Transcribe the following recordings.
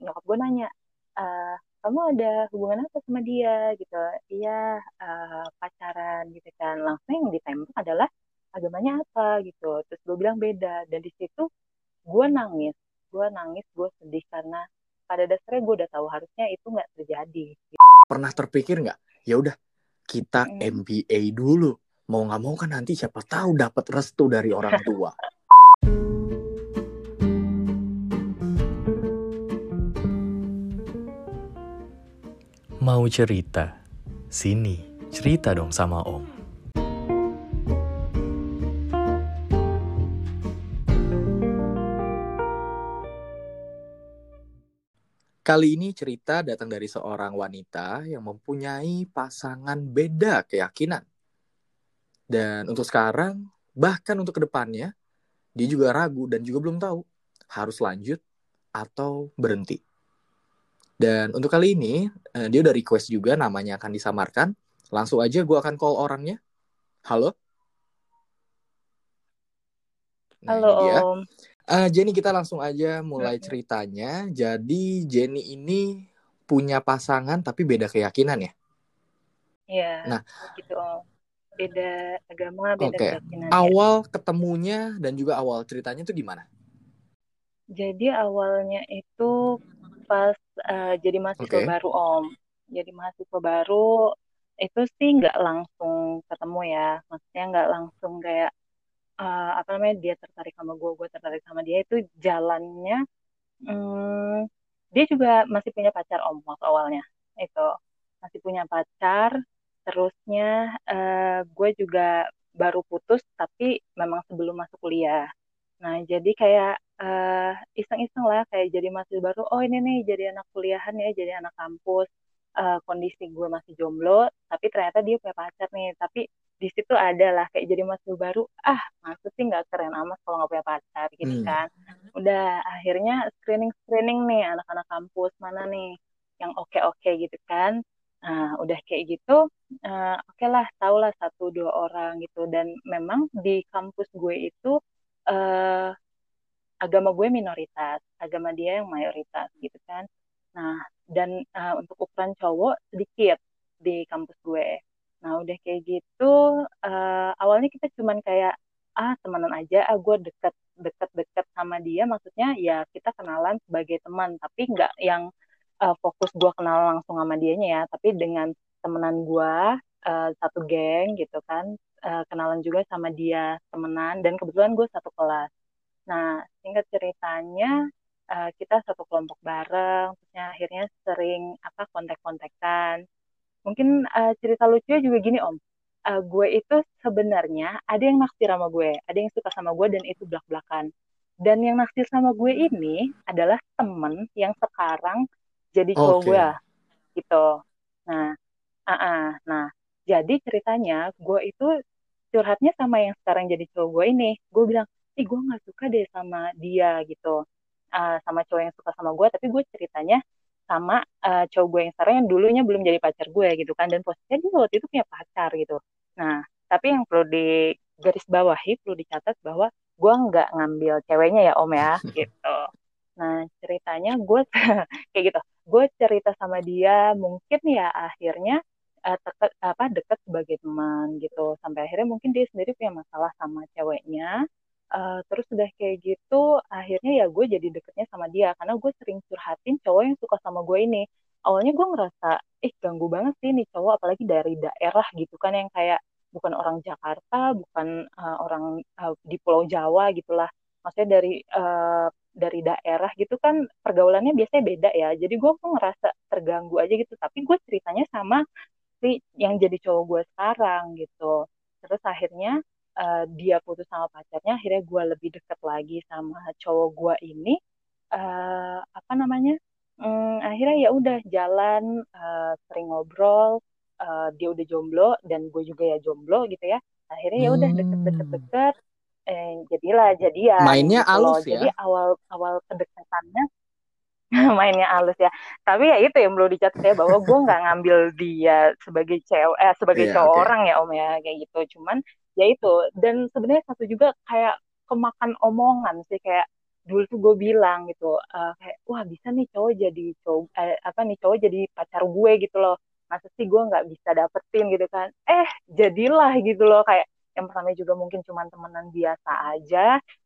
nyokap gue nanya uh, kamu ada hubungan apa sama dia? Gitu. Iya uh, pacaran gitu kan. Langsung yang ditembak adalah agamanya apa gitu. Terus gue bilang beda. Dan di situ gue nangis. Gue nangis gue sedih karena pada dasarnya gue udah tahu harusnya itu nggak terjadi. Pernah terpikir nggak ya udah kita hmm. MBA dulu. Mau nggak mau kan nanti siapa tahu dapat restu dari orang tua Mau cerita? Sini, cerita dong sama Om. Kali ini cerita datang dari seorang wanita yang mempunyai pasangan beda keyakinan. Dan untuk sekarang, bahkan untuk ke depannya, dia juga ragu dan juga belum tahu harus lanjut atau berhenti. Dan untuk kali ini, uh, dia udah request juga namanya akan disamarkan. Langsung aja gue akan call orangnya. Halo? Nah, Halo dia. Om. Uh, Jenny kita langsung aja mulai ceritanya. Jadi Jenny ini punya pasangan tapi beda keyakinan ya? Iya. Nah, gitu Om. Beda agama, beda okay. keyakinan. Ya. Awal ketemunya dan juga awal ceritanya itu gimana? Jadi awalnya itu pas uh, jadi mahasiswa okay. baru om. Jadi mahasiswa baru itu sih nggak langsung ketemu ya. Maksudnya nggak langsung kayak uh, apa namanya dia tertarik sama gue gue tertarik sama dia. Itu jalannya um, dia juga masih punya pacar om waktu awalnya. Itu masih punya pacar. Terusnya uh, gue juga baru putus tapi memang sebelum masuk kuliah. Nah, jadi kayak uh, iseng-iseng lah kayak jadi mahasiswa baru, oh ini nih jadi anak kuliahan ya, jadi anak kampus. Uh, kondisi gue masih jomblo, tapi ternyata dia punya pacar nih. Tapi di situ ada lah kayak jadi mahasiswa baru, ah maksud sih nggak keren amat kalau nggak punya pacar gitu hmm. kan. Udah akhirnya screening-screening nih anak-anak kampus mana nih yang oke-oke gitu kan. Nah, udah kayak gitu, uh, oke okay lah, tau lah satu dua orang gitu. Dan memang di kampus gue itu uh, agama gue minoritas, agama dia yang mayoritas gitu kan. Nah, dan uh, untuk ukuran cowok sedikit di kampus gue. Nah, udah kayak gitu, uh, awalnya kita cuman kayak ah temenan aja, ah gue deket deket deket sama dia, maksudnya ya kita kenalan sebagai teman, tapi nggak yang uh, fokus gue kenal langsung sama dianya ya, tapi dengan temenan gue uh, satu geng gitu kan, uh, kenalan juga sama dia temenan dan kebetulan gue satu kelas. Nah singkat ceritanya uh, kita satu kelompok bareng, terusnya akhirnya sering apa kontak-kontakan. Mungkin uh, cerita lucu juga gini om, uh, gue itu sebenarnya ada yang naksir sama gue, ada yang suka sama gue dan itu belak-belakan. Dan yang naksir sama gue ini adalah temen yang sekarang jadi cowok okay. gue, gitu. Nah, uh -uh. nah jadi ceritanya gue itu curhatnya sama yang sekarang jadi cowok gue ini gue bilang ih gue nggak suka deh sama dia gitu. Uh, sama cowok yang suka sama gue tapi gue ceritanya sama uh, cowok gue yang sekarang yang dulunya belum jadi pacar gue gitu kan. Dan posisinya dia waktu itu punya pacar gitu. Nah tapi yang perlu di garis bawahi perlu dicatat bahwa gue nggak ngambil ceweknya ya om ya gitu. Nah ceritanya gue kayak gitu. Gue cerita sama dia mungkin ya akhirnya uh, teket, apa dekat sebagai teman gitu. Sampai akhirnya mungkin dia sendiri punya masalah sama ceweknya uh, terus udah kayak gitu akhirnya ya gue jadi deketnya sama dia karena gue sering curhatin cowok yang suka sama gue ini. Awalnya gue ngerasa ih ganggu banget sih nih cowok apalagi dari daerah gitu kan yang kayak bukan orang Jakarta bukan uh, orang uh, di Pulau Jawa gitulah. Maksudnya dari uh, dari daerah gitu kan pergaulannya biasanya beda ya. Jadi gue tuh ngerasa terganggu aja gitu. Tapi gue ceritanya sama si yang jadi cowok gue sekarang gitu. Terus akhirnya uh, dia putus sama pacarnya akhirnya gue lebih deket lagi sama cowok gue ini uh, apa namanya um, akhirnya ya udah jalan uh, sering ngobrol uh, dia udah jomblo dan gue juga ya jomblo gitu ya akhirnya ya udah deket-deket-deket eh, jadilah jadian mainnya gitu alus ya jadi awal awal kedekatannya mainnya halus ya. Tapi ya itu yang perlu dicatat ya bahwa gue nggak ngambil dia sebagai cewek, eh, sebagai yeah, cowok okay. orang ya om ya kayak gitu. Cuman ya itu dan sebenarnya satu juga kayak kemakan omongan sih kayak dulu tuh gue bilang gitu uh, kayak wah bisa nih cowok jadi cowok eh, apa nih cowok jadi pacar gue gitu loh masa sih gue nggak bisa dapetin gitu kan eh jadilah gitu loh kayak yang pertama juga mungkin cuma temenan biasa aja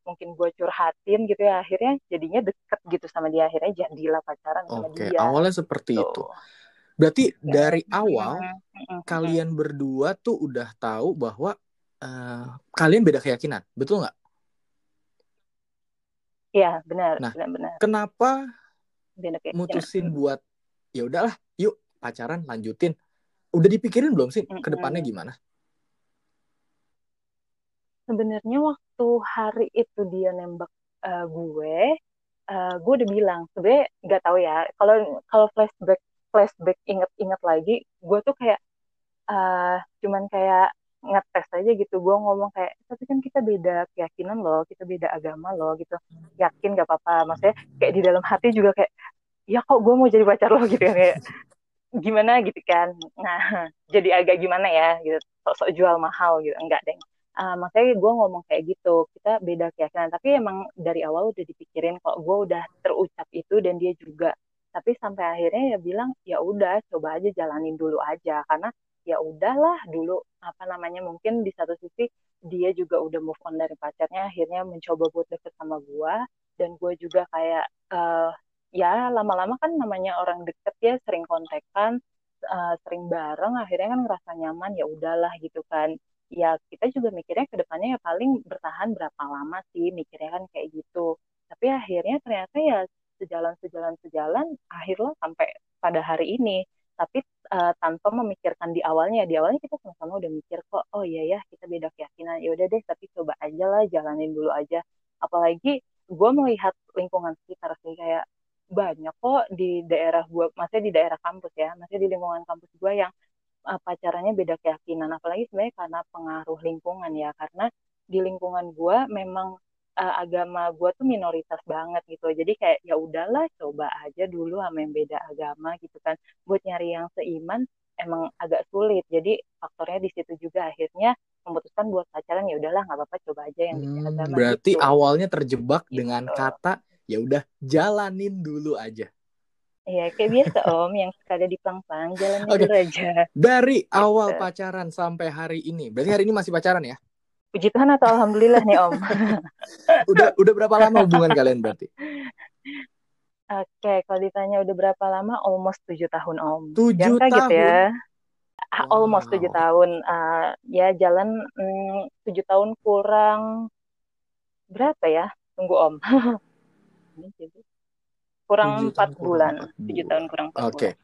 mungkin gue curhatin gitu ya akhirnya jadinya deket gitu sama dia akhirnya jadilah pacaran sama Oke, dia awalnya seperti Tuh. itu. Berarti Ya. dari awal Mm, mm. kalian berdua tuh udah tahu bahwa eh, kalian beda keyakinan, betul nggak? Iya benar Nah, benar-benar Kenapa beda mutusin buat ya udahlah, yuk pacaran lanjutin. Udah dipikirin belum sih Mm-mm. ke depannya gimana? sebenarnya waktu hari itu dia nembak eh, gue eh, gue udah bilang sebenarnya nggak tahu ya kalau kalau flashback flashback inget-inget lagi gue tuh kayak eh, cuman kayak ngetes aja gitu. Gue ngomong kayak tapi kan kita beda keyakinan loh kita beda agama loh gitu. Yakin gak apa-apa. Maksudnya kayak di dalam hati juga kayak ya kok gue mau jadi pacar lo? Gitu kan kayak gimana? Gitu kan. Nah jadi agak gimana ya gitu. Sok-sok jual mahal gitu. Enggak deh. Ah, makanya gue ngomong kayak gitu. Kita beda keyakinan. Tapi emang dari awal udah dipikirin kok. Gue udah terucap itu dan dia juga. Tapi sampai akhirnya ya bilang ya udah coba aja jalanin dulu aja. Karena ya udahlah dulu apa namanya mungkin di satu sisi dia juga udah move on dari pacarnya akhirnya mencoba buat deket sama gue dan gue juga kayak eh, ya lama-lama kan namanya orang deket ya sering kontekan eh, sering bareng akhirnya kan ngerasa nyaman ya udahlah gitu kan. Ya kita juga mikirnya ke depannya ya paling bertahan berapa lama sih mikirnya kan kayak gitu. Tapi akhirnya ternyata ya sejalan sejalan sejalan akhirnya sampai pada hari ini tapi eh, tanpa memikirkan di awalnya di awalnya kita sama-sama udah mikir kok oh iya ya kita beda keyakinan. Ya udah deh tapi coba aja lah jalanin dulu aja. Apalagi gue melihat lingkungan sekitar sih kayak banyak kok di daerah gue maksudnya di daerah kampus ya maksudnya di lingkungan kampus gue yang uh, pacarannya beda keyakinan. Apalagi sebenarnya karena pengaruh lingkungan ya karena di lingkungan gue memang uh, agama gue tuh minoritas banget gitu jadi kayak ya udahlah coba aja dulu sama yang beda agama gitu kan buat nyari yang seiman emang agak sulit jadi faktornya di situ juga akhirnya memutuskan buat pacaran ya udahlah nggak apa-apa coba aja yang beda Hmm, agama berarti gitu awalnya terjebak Gitu. dengan kata ya udah jalanin dulu aja. Iya, kayak biasa Om, yang sekali diplang-plang, jalannya Oke. dulu aja. Dari awal Gitu. pacaran sampai hari ini, berarti hari ini masih pacaran ya? Puji Tuhan atau Alhamdulillah nih Om. Udah udah berapa lama hubungan kalian berarti? Oke, kalau ditanya udah berapa lama, almost 7 tahun Om. Tujuh kaget tahun. ya. Ah, Wow. Almost 7 tahun. Ah, ya jalan mm, 7 tahun kurang berapa ya? Tunggu Om. Ini jadi kurang Tujuh 4 tahun kurang bulan. empat 7 bulan. tahun kurang 4 Oke. bulan.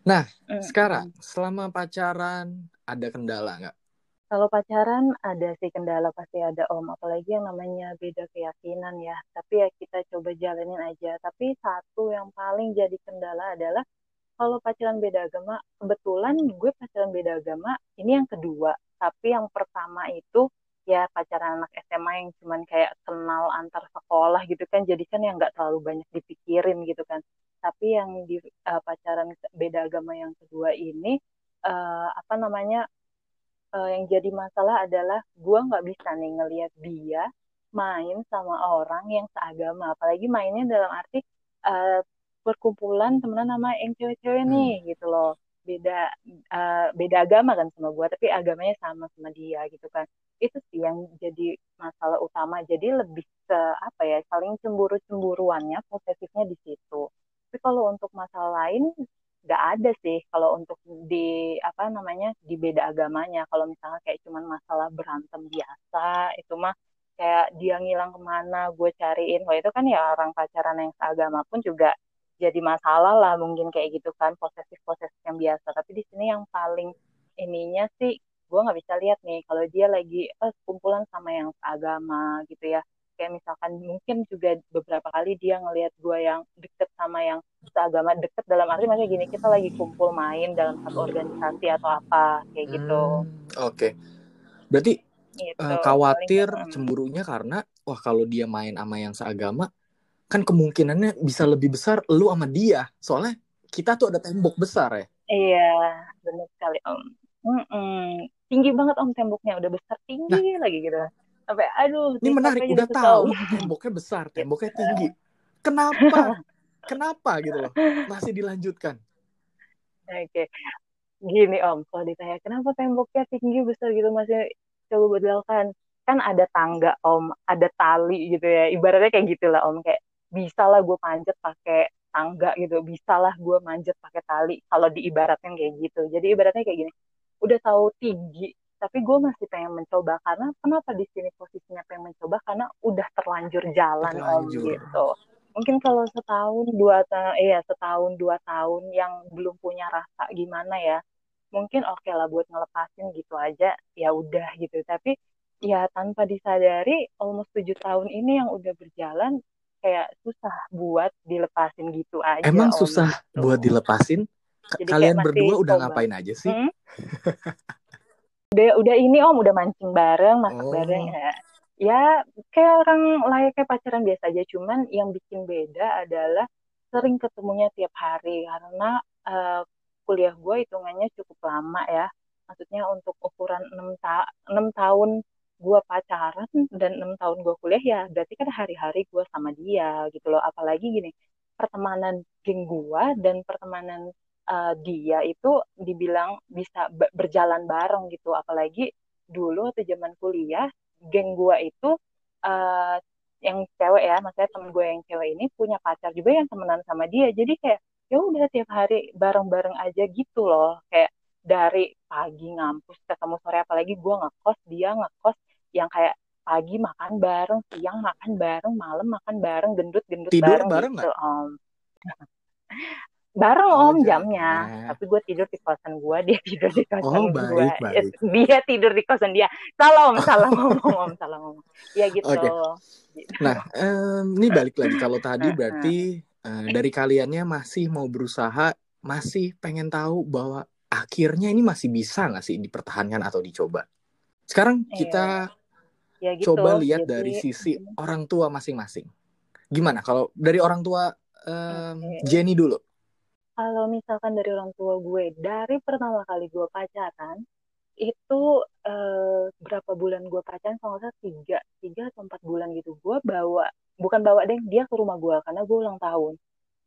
Nah, Mm, sekarang selama pacaran ada kendala nggak? Kalau pacaran ada sih kendala pasti ada Om, apalagi yang namanya beda keyakinan ya. Tapi ya kita coba jalanin aja. Tapi satu yang paling jadi kendala adalah kalau pacaran beda agama, kebetulan gue pacaran beda agama, ini yang kedua. Tapi yang pertama itu ya pacaran anak SMA yang cuman kayak kenal antar sekolah gitu kan, jadi kan yang nggak terlalu banyak dipikirin gitu kan. Tapi yang di uh, pacaran beda agama yang kedua ini, uh, apa namanya, uh, yang jadi masalah adalah gue nggak bisa nih ngelihat dia main sama orang yang seagama, apalagi mainnya dalam arti uh, perkumpulan temenan sama yang cewek-cewek Hmm. nih gitu loh. Beda uh, beda agama kan sama gue tapi agamanya sama sama dia gitu kan. Itu sih yang jadi masalah utama. Jadi lebih ke apa ya saling cemburu cemburuannya posesifnya di situ. Tapi kalau untuk masalah lain nggak ada sih kalau untuk di apa namanya di beda agamanya. Kalau misalnya kayak cuman masalah berantem biasa itu mah kayak dia ngilang ke mana gue cariin. Kalau itu kan ya orang pacaran yang seagama pun juga jadi masalah lah mungkin kayak gitu kan posesif posesif yang biasa. Tapi di sini yang paling ininya sih gue nggak bisa lihat nih kalau dia lagi eh, kumpulan sama yang seagama gitu ya kayak misalkan mungkin juga beberapa kali dia ngelihat gue yang deket sama yang seagama deket dalam arti maksudnya gini kita lagi kumpul main dalam satu organisasi atau apa kayak gitu Hmm, Oke. Berarti gitu eh, khawatir Paling, hmm. cemburunya karena wah kalau dia main sama yang seagama kan kemungkinannya bisa lebih besar lu sama dia. Soalnya kita tuh ada tembok besar ya. Iya, benar sekali Om. Mm-mm. Tinggi banget Om temboknya, udah besar tinggi lagi gitu. Sampai aduh ini menarik udah tahu. Temboknya besar temboknya tinggi. Kenapa? Kenapa gitu loh? Masih dilanjutkan. Oke. Okay. gini om kalau ditanya kenapa temboknya tinggi besar gitu masih coba dilakukan? Kan ada tangga om ada tali gitu ya. Ibaratnya kayak gitulah om. Kayak bisa lah gue manjat pakai tangga gitu. Bisa lah gue manjat pakai tali. Kalau diibaratkan kayak gitu. Jadi ibaratnya kayak gini. Udah tahu tinggi tapi gue masih pengen mencoba karena kenapa di sini posisinya pengen mencoba karena udah terlanjur jalan terlanjur. om gitu mungkin kalau setahun dua tahun iya setahun dua tahun yang belum punya rasa gimana ya mungkin oke okay lah buat ngelepasin gitu aja ya udah gitu tapi ya tanpa disadari almost tujuh tahun ini yang udah berjalan kayak susah buat dilepasin gitu aja emang om, susah gitu. buat dilepasin Jadi kalian berdua udah coba. ngapain aja sih hmm? udah udah ini om udah mancing bareng masak oh. bareng ya. Ya kayak orang layaknya pacaran biasa aja cuman yang bikin beda adalah sering ketemunya tiap hari karena uh, kuliah gue hitungannya cukup lama ya. Maksudnya untuk ukuran enam ta 6 tahun gue pacaran dan enam tahun gue kuliah ya berarti kan hari-hari gue sama dia gitu loh. Apalagi gini pertemanan geng gue dan pertemanan uh, dia itu dibilang bisa berjalan bareng gitu. Apalagi dulu atau zaman kuliah geng gue itu uh, yang cewek ya maksudnya temen gue yang cewek ini punya pacar juga yang temenan sama dia. Jadi kayak ya udah tiap hari bareng-bareng aja gitu loh. Kayak dari pagi ngampus ketemu sore apalagi gue ngekos dia ngekos yang kayak pagi makan bareng siang makan bareng malam makan bareng gendut gendut tidur bareng, bareng gitu om bareng oh, om jamnya. tapi gue tidur di kosan gue dia tidur di kosan oh, gue ya, dia tidur di kosan dia. Salam salam ngomong om salam ngomong ya gitu. Okay. nah um, ini balik lagi. Kalau tadi berarti uh, dari kaliannya masih mau berusaha masih pengen tahu bahwa akhirnya ini masih bisa nggak sih dipertahankan atau dicoba? Sekarang iya. kita ya gitu, coba lihat jadi... dari sisi orang tua masing-masing. Gimana? Kalau dari orang tua um, okay. Jenny dulu kalau misalkan dari orang tua gue dari pertama kali gue pacaran itu uh, berapa bulan gue pacaran kalau nggak tiga tiga atau empat bulan gitu gue bawa bukan bawa deh dia ke rumah gue karena gue ulang tahun.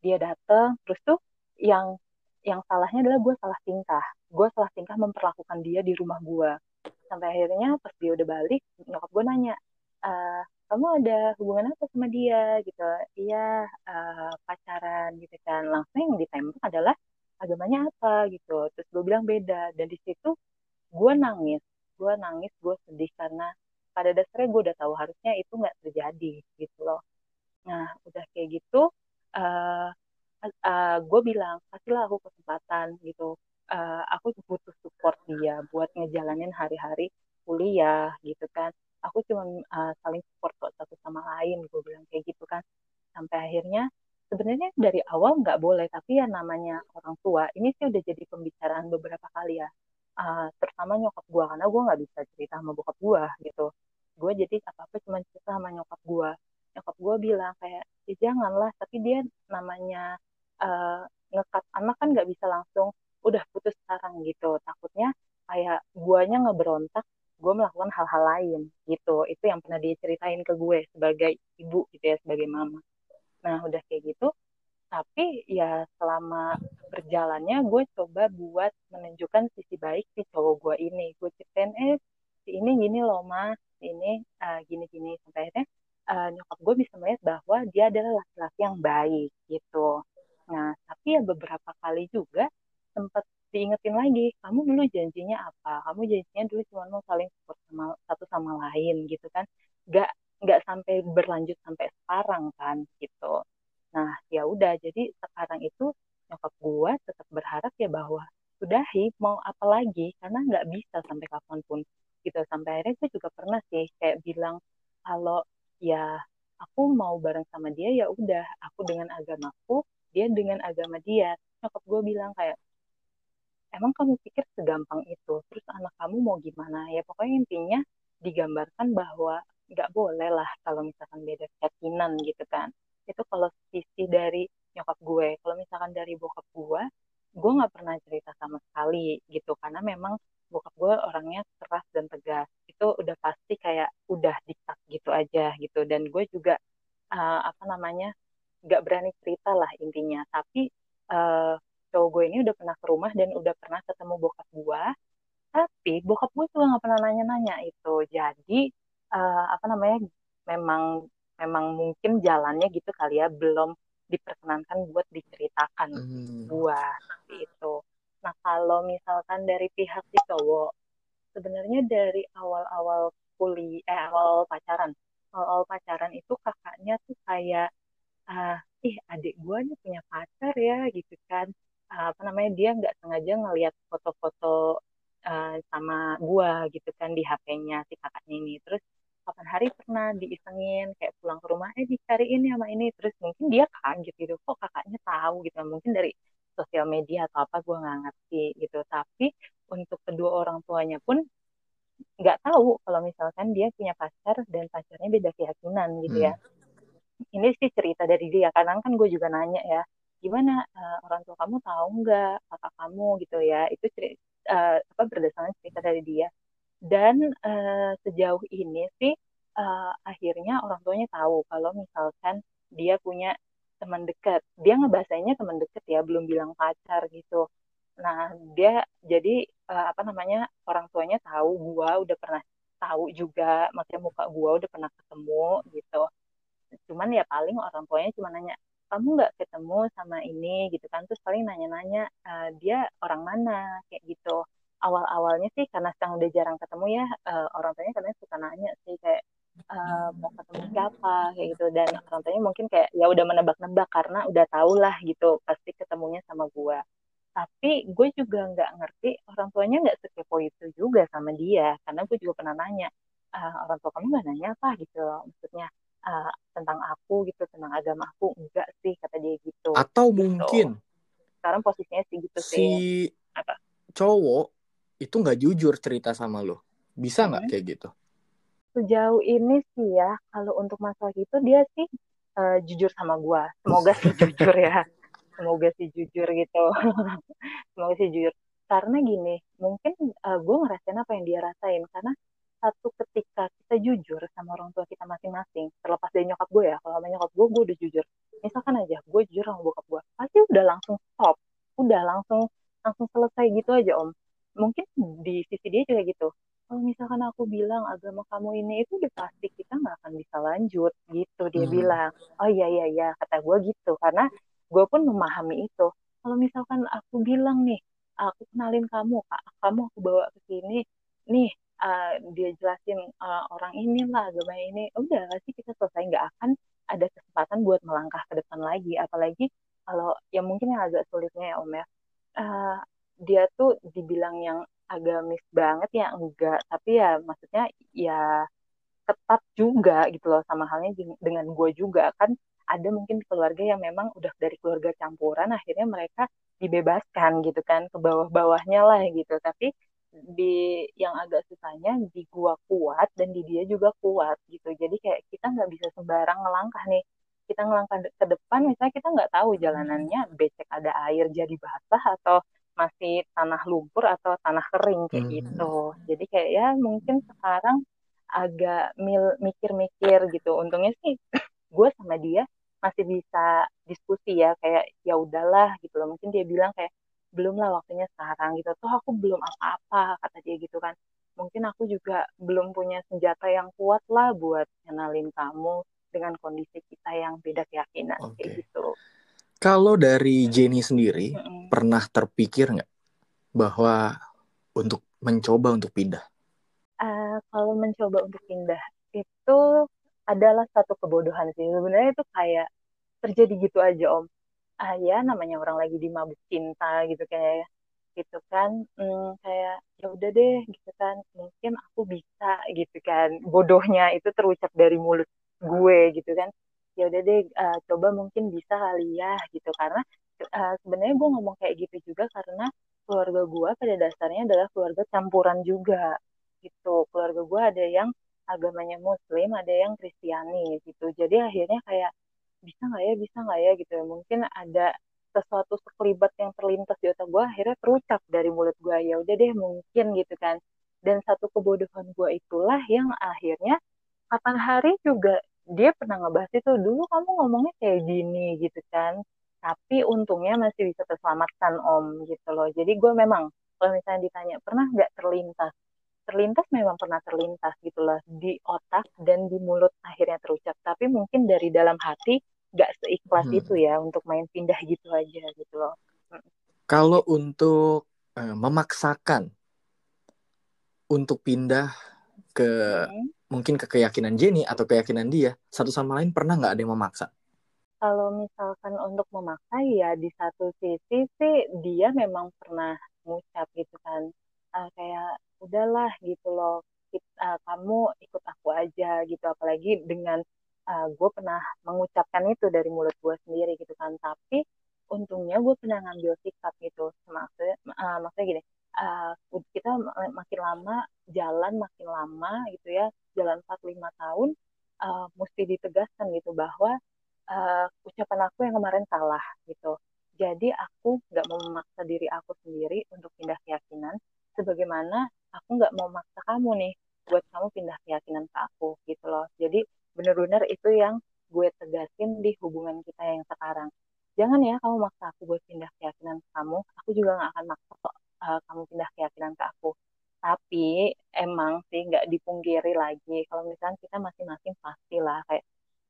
Dia datang terus tuh yang yang salahnya adalah gue salah tingkah. Gue salah tingkah memperlakukan dia di rumah gue. Sampai akhirnya pas dia udah balik nyokap gue nanya uh, kamu ada hubungan apa sama dia? Gitu. Iya uh, pacaran gitu kan. Langsung yang ditembak adalah agamanya apa gitu. Terus gue bilang beda. Dan di situ gue nangis. Gue nangis gue sedih karena pada dasarnya gue udah tahu harusnya itu nggak terjadi gitu loh. Nah udah kayak gitu uh, uh, gue bilang kasihlah aku kesempatan gitu. Uh, aku butuh support dia buat ngejalanin hari-hari kuliah gitu kan aku cuma uh, saling support kok satu sama lain gue bilang kayak gitu kan. Sampai akhirnya sebenarnya dari awal nggak boleh tapi ya namanya orang tua ini sih udah jadi pembicaraan beberapa kali ya. Uh, terutama nyokap gue karena gue nggak bisa cerita sama bokap gue gitu. Gue jadi apa apa cuma cerita sama nyokap gue nyokap gue bilang kayak ya janganlah tapi dia namanya uh, ngekat anak kan nggak bisa langsung udah putus sekarang gitu. Takutnya kayak guanya ngeberontak gue melakukan hal-hal lain gitu. Itu yang pernah diceritain ke gue sebagai ibu gitu ya sebagai mama. Nah udah kayak gitu tapi ya selama berjalannya gue coba buat menunjukkan sisi baik si cowok gue ini. Gue ceritain eh si ini gini loh mas si ini uh, gini gini sampai akhirnya uh, nyokap gue bisa melihat bahwa dia adalah laki-laki yang baik gitu. Nah tapi ya beberapa kali juga sempat diingetin lagi kamu dulu janjinya apa? Kamu janjinya dulu cuma mau saling support sama satu sama lain gitu kan. Nggak nggak sampai berlanjut sampai sekarang kan gitu. Nah ya udah jadi sekarang itu nyokap gua tetap berharap ya bahwa sudahi mau apa lagi? Karena nggak bisa sampai kapan pun gitu. Sampai akhirnya gue juga pernah sih kayak bilang kalau ya aku mau bareng sama dia ya udah. Aku dengan agamaku dia dengan agama dia. Nyokap gue bilang kayak emang kamu pikir segampang itu? Terus anak kamu mau gimana? Ya pokoknya intinya digambarkan bahwa nggak boleh lah kalau misalkan beda keyakinan gitu kan. Itu kalau sisi dari nyokap gue. Kalau misalkan dari bokap gue gue nggak pernah cerita sama sekali gitu. Karena memang bokap gue orangnya keras dan tegas. Itu udah pasti kayak udah di aja gitu. Dan gue juga uh, apa namanya nggak berani cerita lah intinya. Tapi uh, cowok gue ini udah pernah ke rumah dan udah pernah ketemu bokap gue tapi bokap gue juga nggak pernah nanya-nanya itu. Jadi uh, apa namanya memang memang mungkin jalannya gitu kali ya belum diperkenankan buat diceritakan hmm. gue seperti itu nah kalau misalkan dari pihak si cowok sebenarnya dari awal-awal kuliah eh awal pacaran awal pacaran itu kakaknya tuh kayak uh, ih adik gue nih punya pacar ya gitu kan apa namanya dia nggak sengaja ngelihat foto-foto uh, sama gue gitu kan di HP-nya si kakaknya ini terus kapan hari pernah diisengin kayak pulang ke rumah eh dicariin ya sama ini terus mungkin dia kaget gitu kok kakaknya tahu gitu mungkin dari sosial media atau apa gue nggak ngerti gitu tapi untuk kedua orang tuanya pun nggak tahu kalau misalkan dia punya pacar dan pacarnya beda keyakinan gitu ya. Hmm. Ini sih cerita dari dia. Kadang kan gue juga nanya ya, gimana uh, orang tua kamu tahu nggak kakak kamu gitu ya? Itu cerita, uh, apa berdasarkan cerita dari dia. Dan uh, sejauh ini sih uh, akhirnya orang tuanya tahu kalau misalkan dia punya teman dekat. Dia ngebahasanya teman dekat ya, belum bilang pacar gitu. Nah, dia jadi uh, apa namanya orang tuanya tahu gua udah pernah tahu juga, maksudnya muka gua udah pernah ketemu gitu. Cuman ya paling orang tuanya cuma nanya, kamu nggak ketemu sama ini gitu kan? Terus paling nanya-nanya uh, dia orang mana? Kayak gitu. Awal-awalnya sih karena sekarang udah jarang ketemu ya, uh, orang tuanya kadang suka nanya sih kayak uh, mau ketemu siapa? Kayak gitu. Dan orang tuanya mungkin kayak ya udah menebak-nebak karena udah tau lah gitu pasti ketemunya sama gua. Tapi gue juga nggak ngerti orang tuanya nggak sekepo itu juga sama dia karena gue juga pernah nanya uh, orang tua kamu nggak nanya apa? Gitu maksudnya uh, tentang aku gitu tentang agama aku enggak sih kata dia gitu atau gitu. mungkin sekarang posisinya sih gitu si sih. Apa? cowok itu nggak jujur cerita sama lo. Bisa nggak hmm. kayak gitu? Sejauh ini sih ya kalau untuk masalah itu dia sih uh, jujur sama gue semoga sih jujur ya. Semoga sih jujur gitu. Semoga sih jujur. Karena gini mungkin uh, gue ngerasain apa yang dia rasain. Karena satu ketika kita jujur sama orang tua kita masing-masing terlepas dari nyokap gue ya kalau sama nyokap gue gue udah jujur. Misalkan aja gue jujur sama bokap gue pasti udah langsung stop udah langsung langsung selesai gitu aja om. Mungkin di sisi dia juga gitu kalau misalkan aku bilang agama kamu ini itu udah pasti kita nggak akan bisa lanjut gitu dia hmm. bilang. Oh iya iya iya kata gue gitu karena gue pun memahami itu. Kalau misalkan aku bilang nih aku kenalin kamu kak kamu aku bawa ke sini nih uh, dia jelasin uh, orang inilah agama ini udah sih kita selesai nggak akan ada kesempatan buat melangkah ke depan lagi. Apalagi kalau ya mungkin yang agak sulitnya ya om ya. Uh, dia tuh dibilang yang agamis banget ya enggak. Tapi ya maksudnya ya ketat juga gitu loh sama halnya dengan gue juga. Kan ada mungkin keluarga yang memang udah dari keluarga campuran akhirnya mereka dibebaskan gitu kan ke bawah-bawahnya lah gitu. Tapi di yang agak susahnya di gua kuat dan di dia juga kuat gitu. Jadi kayak kita nggak bisa sembarang ngelangkah nih. Kita ngelangkah ke depan misalnya kita nggak tahu jalanannya becek ada air jadi basah atau masih tanah lumpur atau tanah kering kayak hmm. gitu. Jadi kayak ya mungkin sekarang agak mikir-mikir gitu. Untungnya sih gue sama dia masih bisa diskusi ya kayak ya udahlah gitu loh. Mungkin dia bilang kayak belum lah waktunya sekarang gitu. Tuh aku belum apa-apa kata dia gitu kan. Mungkin aku juga belum punya senjata yang kuat lah buat kenalin kamu dengan kondisi kita yang beda keyakinan okay. kayak gitu. Kalau dari Jenny sendiri mm -mm. pernah terpikir nggak bahwa untuk mencoba untuk pindah? Uh, kalau mencoba untuk pindah itu adalah satu kebodohan sih. Sebenarnya itu kayak terjadi gitu aja om ah ya namanya orang lagi di mabuk cinta gitu kayak gitu kan. Hmm, kayak ya udah deh gitu kan. Mungkin aku bisa gitu kan. Bodohnya itu terucap dari mulut gue gitu kan. Ya udah deh uh, coba mungkin bisa kali ya gitu. Karena uh, sebenarnya gue ngomong kayak gitu juga karena keluarga gue pada dasarnya adalah keluarga campuran juga gitu. Keluarga gue ada yang agamanya muslim ada yang kristiani gitu. Jadi akhirnya kayak bisa nggak ya bisa nggak ya? Gitu. Ya mungkin ada sesuatu sekelibat yang terlintas di otak gue akhirnya terucap dari mulut gue ya udah deh mungkin gitu kan. Dan satu kebodohan gue itulah yang akhirnya kapan hari juga dia pernah ngebahas itu dulu kamu ngomongnya kayak gini gitu kan. Tapi untungnya masih bisa terselamatkan om gitu loh. Jadi gue memang kalau misalnya ditanya pernah nggak terlintas? Terlintas memang pernah terlintas gitu loh di otak dan di mulut akhirnya terucap. Tapi mungkin dari dalam hati nggak seikhlas hmm. itu ya untuk main pindah gitu aja gitu loh. Kalau untuk uh, memaksakan untuk pindah ke hmm. mungkin ke keyakinan Jenny atau keyakinan dia satu sama lain pernah nggak ada yang memaksa? Kalau misalkan untuk memaksa ya di satu sisi sih dia memang pernah ngucap gitu kan uh, kayak udahlah gitu loh kita, uh, kamu ikut aku aja gitu. Apalagi dengan uh, gue pernah mengucapkan itu dari mulut gue sendiri gitu kan tapi untungnya gue pernah ngambil sikap gitu maksudnya uh, maksudnya gini uh, kita makin lama jalan makin lama gitu ya jalan 4-5 tahun uh, mesti ditegaskan gitu bahwa uh, ucapan aku yang kemarin salah gitu. Jadi aku nggak mau memaksa diri aku sendiri untuk pindah keyakinan, sebagaimana aku nggak mau memaksa kamu nih buat kamu pindah keyakinan ke aku gitu loh. Jadi benar-benar itu yang gue tegasin di hubungan kita yang sekarang. Jangan ya kamu maksa aku buat pindah keyakinan ke kamu, aku juga nggak akan maksa kok uh, kamu pindah keyakinan ke aku tapi emang sih nggak dipungkiri lagi kalau misalnya kita masing-masing pasti lah kayak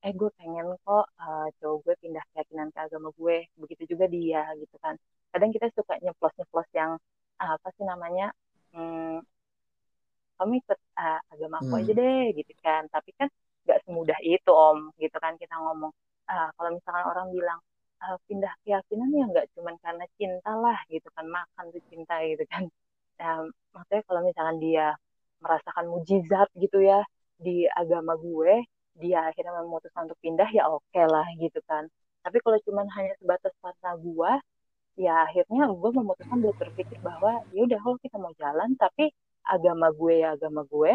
eh gue pengen kok uh, cowok gue pindah keyakinan ke agama gue begitu juga dia gitu kan kadang kita suka nyeplos nyeplos yang uh, apa sih namanya hmm, kamu ikut uh, agama aku hmm. aja deh gitu kan tapi kan nggak semudah itu om gitu kan kita ngomong uh, kalau misalkan orang bilang uh, pindah keyakinan ya nggak cuma karena cinta lah gitu kan makan tuh cinta gitu kan Nah, maksudnya kalau misalkan dia merasakan mujizat gitu ya di agama gue, dia akhirnya memutuskan untuk pindah ya oke okay lah gitu kan. Tapi kalau cuma hanya sebatas karena gue, ya akhirnya gue memutuskan buat berpikir bahwa ya udah kalau kita mau jalan, tapi agama gue ya agama gue,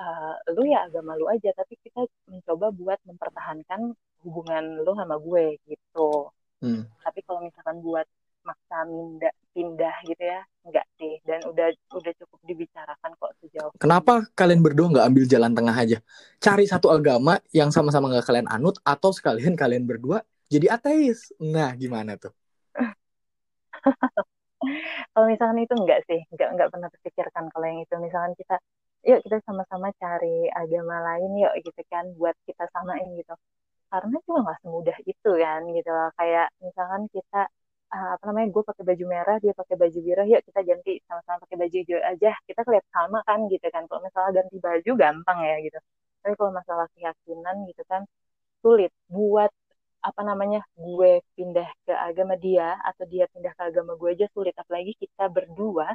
uh, lu ya agama lu aja. Tapi kita mencoba buat mempertahankan hubungan lu sama gue gitu. Hmm. Tapi kalau misalkan buat maksa pindah pindah gitu ya enggak sih dan udah udah cukup dibicarakan kok sejauh kenapa kalian berdua nggak ambil jalan tengah aja cari satu agama yang sama-sama nggak kalian anut atau sekalian kalian berdua jadi ateis nah gimana tuh kalau misalkan itu enggak sih enggak enggak pernah terpikirkan kalau yang itu misalkan kita yuk kita sama-sama cari agama lain yuk gitu kan buat kita samain gitu. Karena juga nggak semudah itu kan gitu loh. Kayak misalkan kita uh, apa namanya gue pakai baju merah dia pakai baju biru ya kita ganti sama-sama pakai baju hijau aja kita kelihatan sama kan gitu kan. Kalau misalnya ganti baju gampang ya gitu. Tapi kalau masalah keyakinan gitu kan sulit. Buat apa namanya gue pindah ke agama dia atau dia pindah ke agama gue aja sulit. Apalagi kita berdua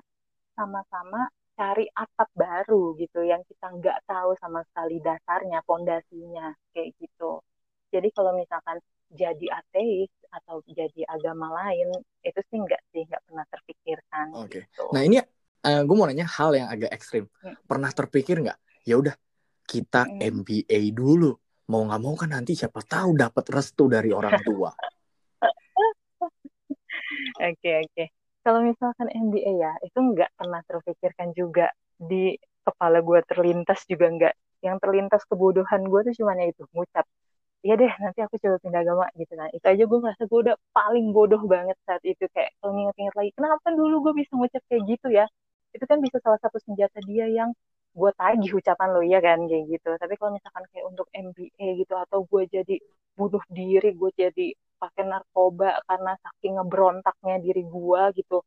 sama-sama cari atap baru gitu yang kita nggak tahu sama sekali dasarnya pondasinya kayak gitu jadi kalau misalkan jadi ateis atau jadi agama lain itu sih enggak sih nggak pernah terpikirkan. Oke. Okay. Gitu. Nah ini uh, eh, gue mau nanya hal yang agak ekstrim. Hmm. Pernah terpikir nggak? Ya udah kita hmm. MBA dulu. Mau nggak mau kan nanti siapa tahu dapat restu dari orang tua. Oke oke. Okay, okay. Kalau misalkan MBA ya itu nggak pernah terpikirkan juga di kepala gue terlintas juga nggak. Yang terlintas kebodohan gue tuh cuma itu ngucap iya deh nanti aku coba pindah agama gitu. Kan itu aja gue merasa gue udah paling bodoh banget saat itu. Kayak kalau nginget-inget lagi kenapa dulu gue bisa ngucap kayak gitu ya? Itu kan bisa salah satu senjata dia yang gue tagih ucapan lo ya kan kayak gitu. Tapi kalau misalkan kayak untuk MBA gitu atau gue jadi bunuh diri gue jadi pakai narkoba karena saking ngebrontaknya diri gue gitu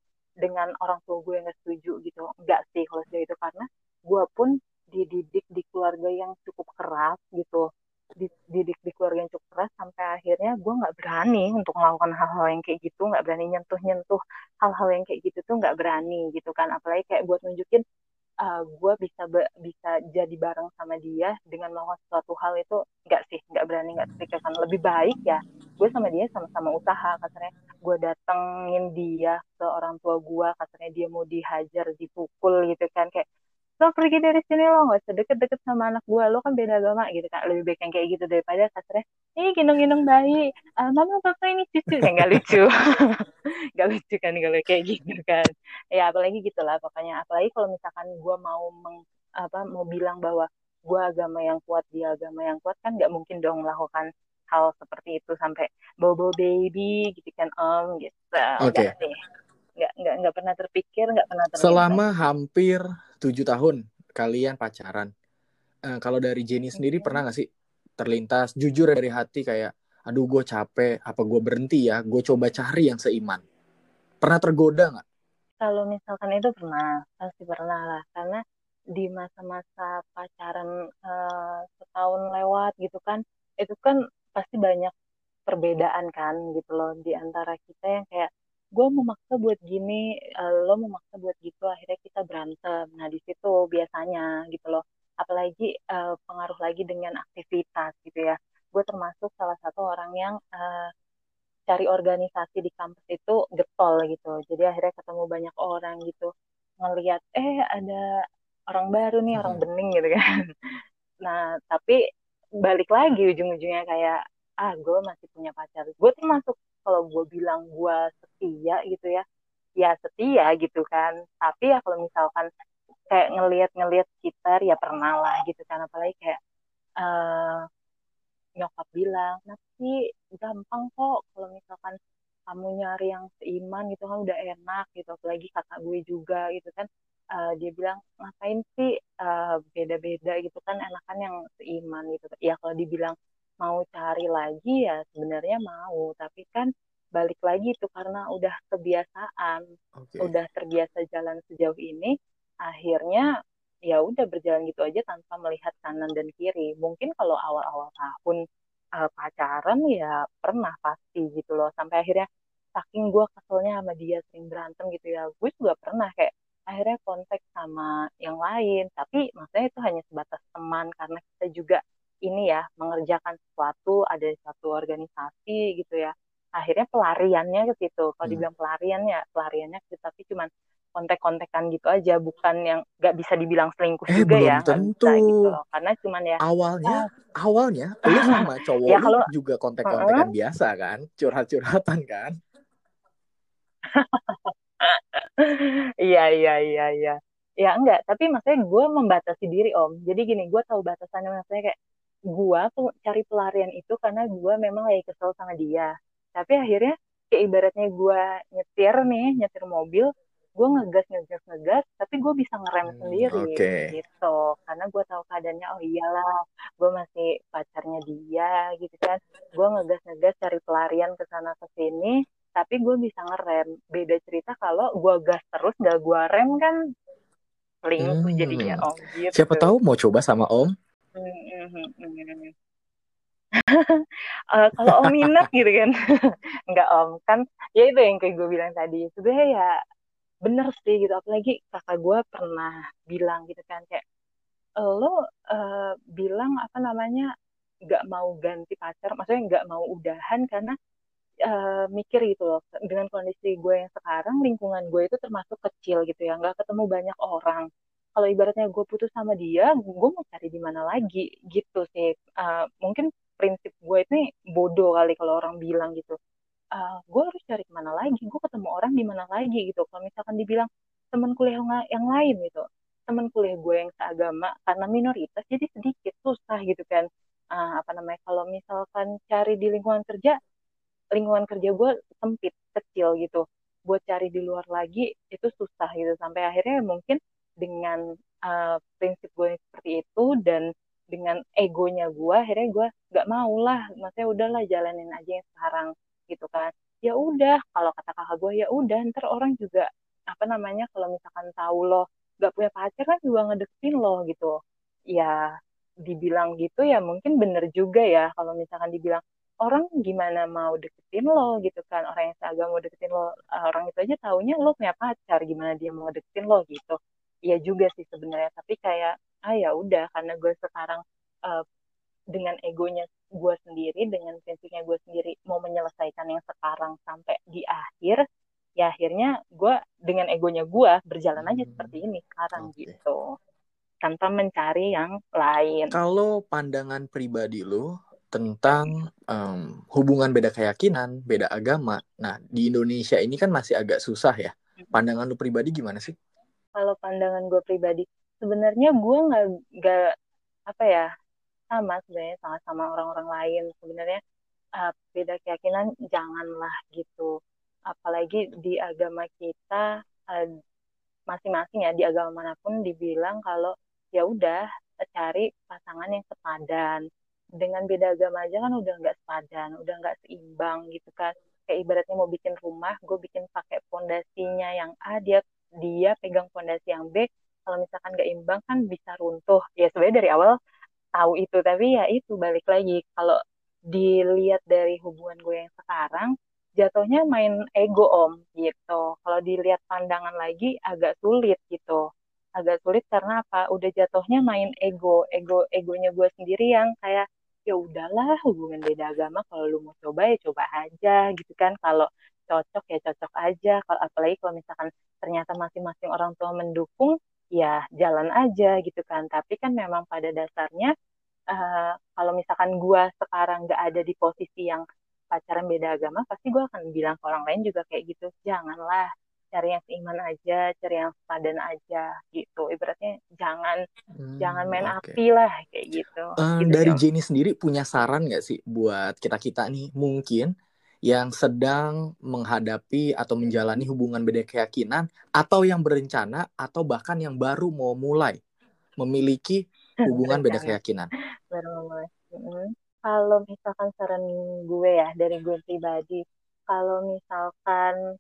dengan orang tua gue yang gak setuju gitu. Enggak sih kalau itu karena gue pun dididik di keluarga yang cukup keras gitu. Dididik di keluarga yang cukup keras sampai akhirnya gue nggak berani untuk melakukan hal-hal yang kayak gitu nggak berani nyentuh-nyentuh hal-hal yang kayak gitu tuh nggak berani gitu kan. Apalagi kayak buat nunjukin uh, gue bisa be bisa jadi bareng sama dia dengan melakukan suatu hal itu nggak sih nggak berani nggak terpikirkan lebih baik ya gue sama dia sama-sama usaha katanya gue datengin dia ke orang tua gue katanya dia mau dihajar dipukul gitu kan kayak lo pergi dari sini lo nggak usah deket-deket sama anak gue lo kan beda agama gitu kan. Lebih baik yang kayak gitu daripada kasarnya ini gendong-gendong bayi. Uh, mama papa ini cucu. Kan nggak lucu. Nggak lucu kan kalau kayak gitu kan. Ya apalagi gitulah pokoknya. Apalagi kalau misalkan gue mau meng, apa mau bilang bahwa gue agama yang kuat dia agama yang kuat kan nggak mungkin dong melakukan hal seperti itu sampai bobo baby gitu kan om gitu. Oke. Sih. nggak nggak nggak pernah terpikir nggak pernah terlintas Selama hampir tujuh tahun kalian pacaran, eh, kalau dari Jenny sendiri pernah nggak sih terlintas? Jujur dari hati kayak, aduh gue capek, apa gue berhenti ya, gue coba cari yang seiman. Pernah tergoda nggak? kalau misalkan itu pernah pasti pernah lah. Karena di masa-masa pacaran eh, setahun lewat gitu kan itu kan pasti banyak perbedaan kan gitu loh di antara kita yang kayak gue memaksa buat gini eh, lo memaksa buat gitu akhirnya kita berantem nah di situ biasanya gitu loh apalagi eh, pengaruh lagi dengan aktivitas gitu ya gue termasuk salah satu orang yang eh, cari organisasi di kampus itu getol gitu. Jadi akhirnya ketemu banyak orang gitu. Ngeliat, eh ada orang baru nih, orang bening gitu kan. Nah, tapi balik lagi ujung-ujungnya kayak, ah gue masih punya pacar. Gue termasuk kalau gue bilang gue setia gitu ya, ya setia gitu kan. Tapi ya kalau misalkan kayak ngeliat-ngeliat sekitar ya pernah lah gitu kan. Apalagi kayak eh nyokap bilang, nanti gampang kok kalau misalkan kamu nyari yang seiman gitu kan udah enak gitu. Apalagi kakak gue juga gitu kan. Eh, dia bilang, ngapain sih eh, beda-beda gitu kan enakan yang seiman gitu. Ya kalau dibilang mau cari lagi ya sebenarnya mau. Tapi kan balik lagi itu karena udah kebiasaan Oke. udah terbiasa jalan sejauh ini, akhirnya ya udah berjalan gitu aja tanpa melihat kanan dan kiri. Mungkin kalau awal-awal tahun uh, pacaran ya pernah pasti gitu loh. Sampai akhirnya saking gue keselnya sama dia sering berantem gitu ya, gue juga pernah kayak akhirnya kontak sama yang lain. Tapi maksudnya itu hanya sebatas teman karena kita juga ini ya mengerjakan sesuatu ada satu organisasi gitu ya. Akhirnya pelariannya ke situ. Kalau Hmm. dibilang pelarian ya pelariannya ke situ, tapi cuman kontek-kontekan gitu aja, bukan yang nggak bisa dibilang selingkuh Eh, juga belum ya, tentu. bisa gitu loh. Karena cuman ya, Awalnya, ah, awalnya lu sama cowok ya kalau, juga kontek-kontekan biasa kan, curhat-curhatan kan. Iya, iya, iya, iya. Ya enggak, tapi maksudnya gue membatasi diri om. Jadi gini, gue tahu batasannya maksudnya kayak tuh cari pelarian itu karena gue memang lagi kesel sama dia. Tapi akhirnya kayak ibaratnya gue nyetir nih, nyetir mobil, gue ngegas, ngegas, ngegas, tapi gue bisa ngerem Hmm, sendiri Oke. gitu. Karena gue tahu keadaannya, oh iyalah, gue masih pacarnya dia gitu kan. Gue ngegas, ngegas cari pelarian ke sana ke sini, tapi gue bisa ngerem. Beda cerita kalau gue gas terus, gak gue rem kan selingkuh jadinya Hmm. om gitu. Siapa tahu mau coba sama Om. Eh, kalau om minat gitu kan. Nggak om. Kan ya itu yang kayak gue bilang tadi. Sebenarnya ya bener sih gitu. Apalagi kakak gue pernah bilang gitu kan kayak "Eh, lo eh, bilang apa namanya nggak mau ganti pacar. Maksudnya nggak mau udahan karena eh, mikir gitu loh. Dengan kondisi gue yang sekarang lingkungan gue itu termasuk kecil gitu ya. Nggak ketemu banyak orang kalau ibaratnya gue putus sama dia gue mau cari di mana lagi gitu sih. Eh, mungkin prinsip gue ini bodoh kali kalau orang bilang gitu. Ah, gue harus cari ke mana lagi gue ketemu orang di mana lagi gitu. Kalau misalkan dibilang teman kuliah yang, la- yang lain gitu teman kuliah gue yang seagama karena minoritas jadi sedikit susah gitu kan. Ah, apa namanya kalau misalkan cari di lingkungan kerja lingkungan kerja gue sempit kecil gitu. Buat cari di luar lagi itu susah gitu. Sampai akhirnya mungkin dengan uh, prinsip gue seperti itu dan dengan egonya gue akhirnya gue nggak mau lah maksudnya udahlah jalanin aja yang sekarang gitu kan. Ya udah kalau kata kakak gue ya udah ntar orang juga apa namanya kalau misalkan tahu lo nggak punya pacar kan juga ngedeketin lo gitu. Ya dibilang gitu ya mungkin bener juga ya kalau misalkan dibilang orang gimana mau deketin lo? gitu kan orang yang seagama mau deketin lo orang itu aja taunya lo punya pacar gimana dia mau deketin lo gitu Iya juga sih sebenarnya tapi kayak ah ya udah karena gue sekarang eh, dengan egonya gue sendiri dengan prinsipnya gue sendiri mau menyelesaikan yang sekarang sampai di akhir ya akhirnya gue dengan egonya gue berjalan aja Hmm, seperti ini sekarang Oke. gitu tanpa mencari yang lain Kalau pandangan pribadi lu tentang em, hubungan beda keyakinan, beda agama. Nah, di Indonesia ini kan masih agak susah ya. Pandangan lu pribadi gimana sih? Kalau pandangan gue pribadi sebenarnya gue nggak nggak apa ya sama sebenarnya sama-sama orang-orang lain. Sebenarnya uh, beda keyakinan janganlah gitu. Apalagi di agama kita uh, masing-masing ya di agama mana pun dibilang kalau ya udah cari pasangan yang sepadan. Dengan beda agama aja kan udah nggak sepadan udah nggak seimbang gitu kan. Kayak ibaratnya mau bikin rumah gue bikin pakai fondasinya yang A dia dia pegang fondasi yang B kalau misalkan nggak imbang kan bisa runtuh ya sebenarnya dari awal tahu itu tapi ya itu balik lagi kalau dilihat dari hubungan gue yang sekarang jatuhnya main ego om gitu. Kalau dilihat pandangan lagi agak sulit gitu. Agak sulit karena apa? Udah jatuhnya main ego, ego egonya gue sendiri yang kayak ya udahlah hubungan beda agama kalau lu mau coba ya coba aja gitu kan. Kalau cocok ya cocok aja. Kalau apalagi kalau misalkan ternyata masing-masing orang tua mendukung ya jalan aja gitu kan. Tapi kan memang pada dasarnya uh, kalau misalkan gue sekarang nggak ada di posisi yang pacaran beda agama pasti gue akan bilang ke orang lain juga kayak gitu janganlah cari yang seiman aja cari yang sepadan aja gitu ibaratnya jangan hmm, jangan main okay. api lah kayak gitu, uh, gitu dari Jenny sendiri punya saran nggak sih buat kita kita nih mungkin yang sedang menghadapi atau menjalani hubungan beda keyakinan atau yang berencana atau bahkan yang baru mau mulai memiliki hubungan beda keyakinan. Baru mulai. Kalau misalkan saran gue ya dari gue pribadi kalau misalkan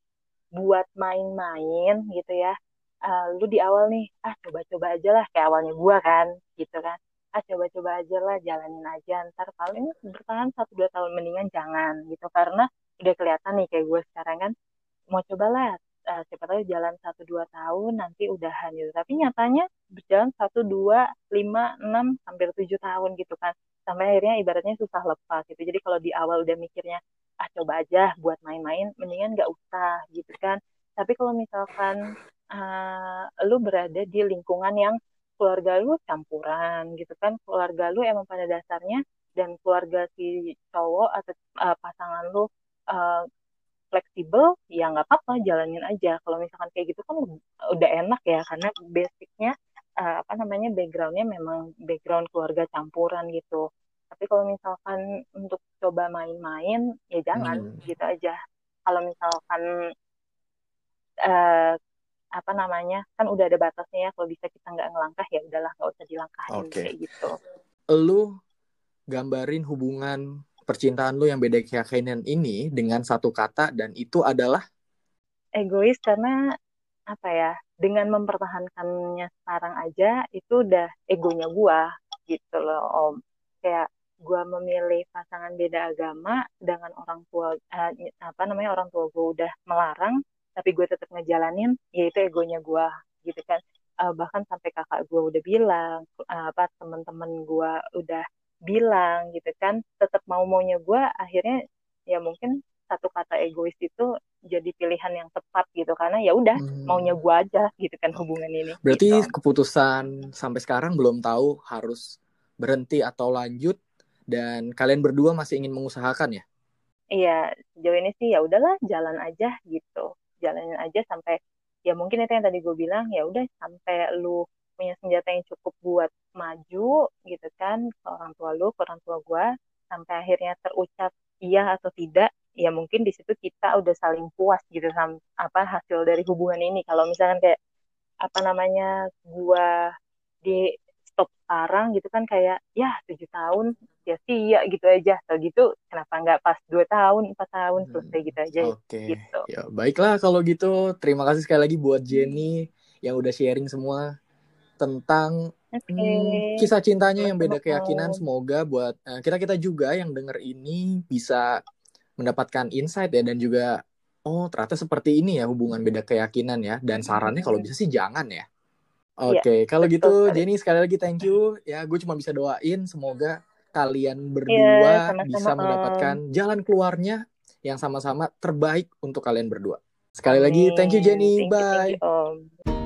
buat main-main gitu ya uh, lu di awal nih ah coba-coba aja lah kayak awalnya gue kan gitu kan ah coba-coba aja lah jalanin aja. Ntar paling bertahan satu dua tahun mendingan jangan gitu. Karena udah kelihatan nih kayak gue sekarang kan mau coba lah uh, siapa tahu jalan satu dua tahun nanti udahan gitu. Tapi nyatanya berjalan satu dua lima enam hampir tujuh tahun gitu kan. Sampai akhirnya ibaratnya susah lepas gitu. Jadi kalau di awal udah mikirnya ah coba aja buat main-main mendingan nggak usah gitu kan. Tapi kalau misalkan uh, lu berada di lingkungan yang keluarga lu campuran gitu kan. Keluarga lu emang pada dasarnya dan keluarga si cowok atau uh, pasangan lu uh, fleksibel ya nggak apa-apa jalanin aja. Kalau misalkan kayak gitu kan udah enak ya karena basicnya uh, apa namanya backgroundnya memang background keluarga campuran gitu. Tapi kalau misalkan untuk coba main-main ya jangan hmm. gitu aja. Kalau misalkan uh, apa namanya kan udah ada batasnya ya kalau bisa kita nggak ngelangkah ya udahlah nggak usah dilangkahin okay. kayak gitu. Lu gambarin hubungan percintaan lu yang beda keyakinan ini dengan satu kata dan itu adalah? Egois karena apa ya dengan mempertahankannya sekarang aja itu udah egonya gua gitu loh om. Kayak gua memilih pasangan beda agama dengan orang tua uh, apa namanya orang tua gua udah melarang tapi gue tetap ngejalanin ya itu egonya gua gitu kan uh, bahkan sampai kakak gua udah bilang uh, apa teman-teman gua udah bilang gitu kan tetap mau maunya gua akhirnya ya mungkin satu kata egois itu jadi pilihan yang tepat gitu karena ya udah hmm. maunya gua aja gitu kan hubungan ini. Berarti gitu. keputusan sampai sekarang belum tahu harus berhenti atau lanjut dan kalian berdua masih ingin mengusahakan ya? Iya, sejauh ini sih ya udahlah jalan aja gitu. Jalanin aja sampai ya mungkin itu yang tadi gue bilang ya udah sampai lu punya senjata yang cukup buat maju gitu kan ke orang tua lu, ke orang tua gua sampai akhirnya terucap iya atau tidak ya mungkin di situ kita udah saling puas gitu sama apa hasil dari hubungan ini. Kalau misalkan kayak apa namanya gua di stop sekarang gitu kan kayak ya tujuh tahun ya sih ya gitu aja. Atau gitu kenapa nggak pas dua tahun empat tahun hmm, selesai gitu aja oke. okay. gitu. Ya baiklah kalau gitu. Terima kasih sekali lagi buat Jenny yang udah sharing semua tentang okay. hmm, kisah cintanya yang beda keyakinan. Semoga buat uh, eh, kita kita juga yang denger ini bisa mendapatkan insight ya dan juga oh ternyata seperti ini ya hubungan beda keyakinan ya. Dan sarannya kalau bisa sih jangan ya. Oke, okay. kalau gitu Jenny sekali lagi thank you ya gue cuma bisa doain semoga kalian berdua ya, sama -sama bisa mendapatkan jalan keluarnya yang sama-sama terbaik untuk kalian berdua. Sekali lagi thank you Jenny, thank bye. You, thank you,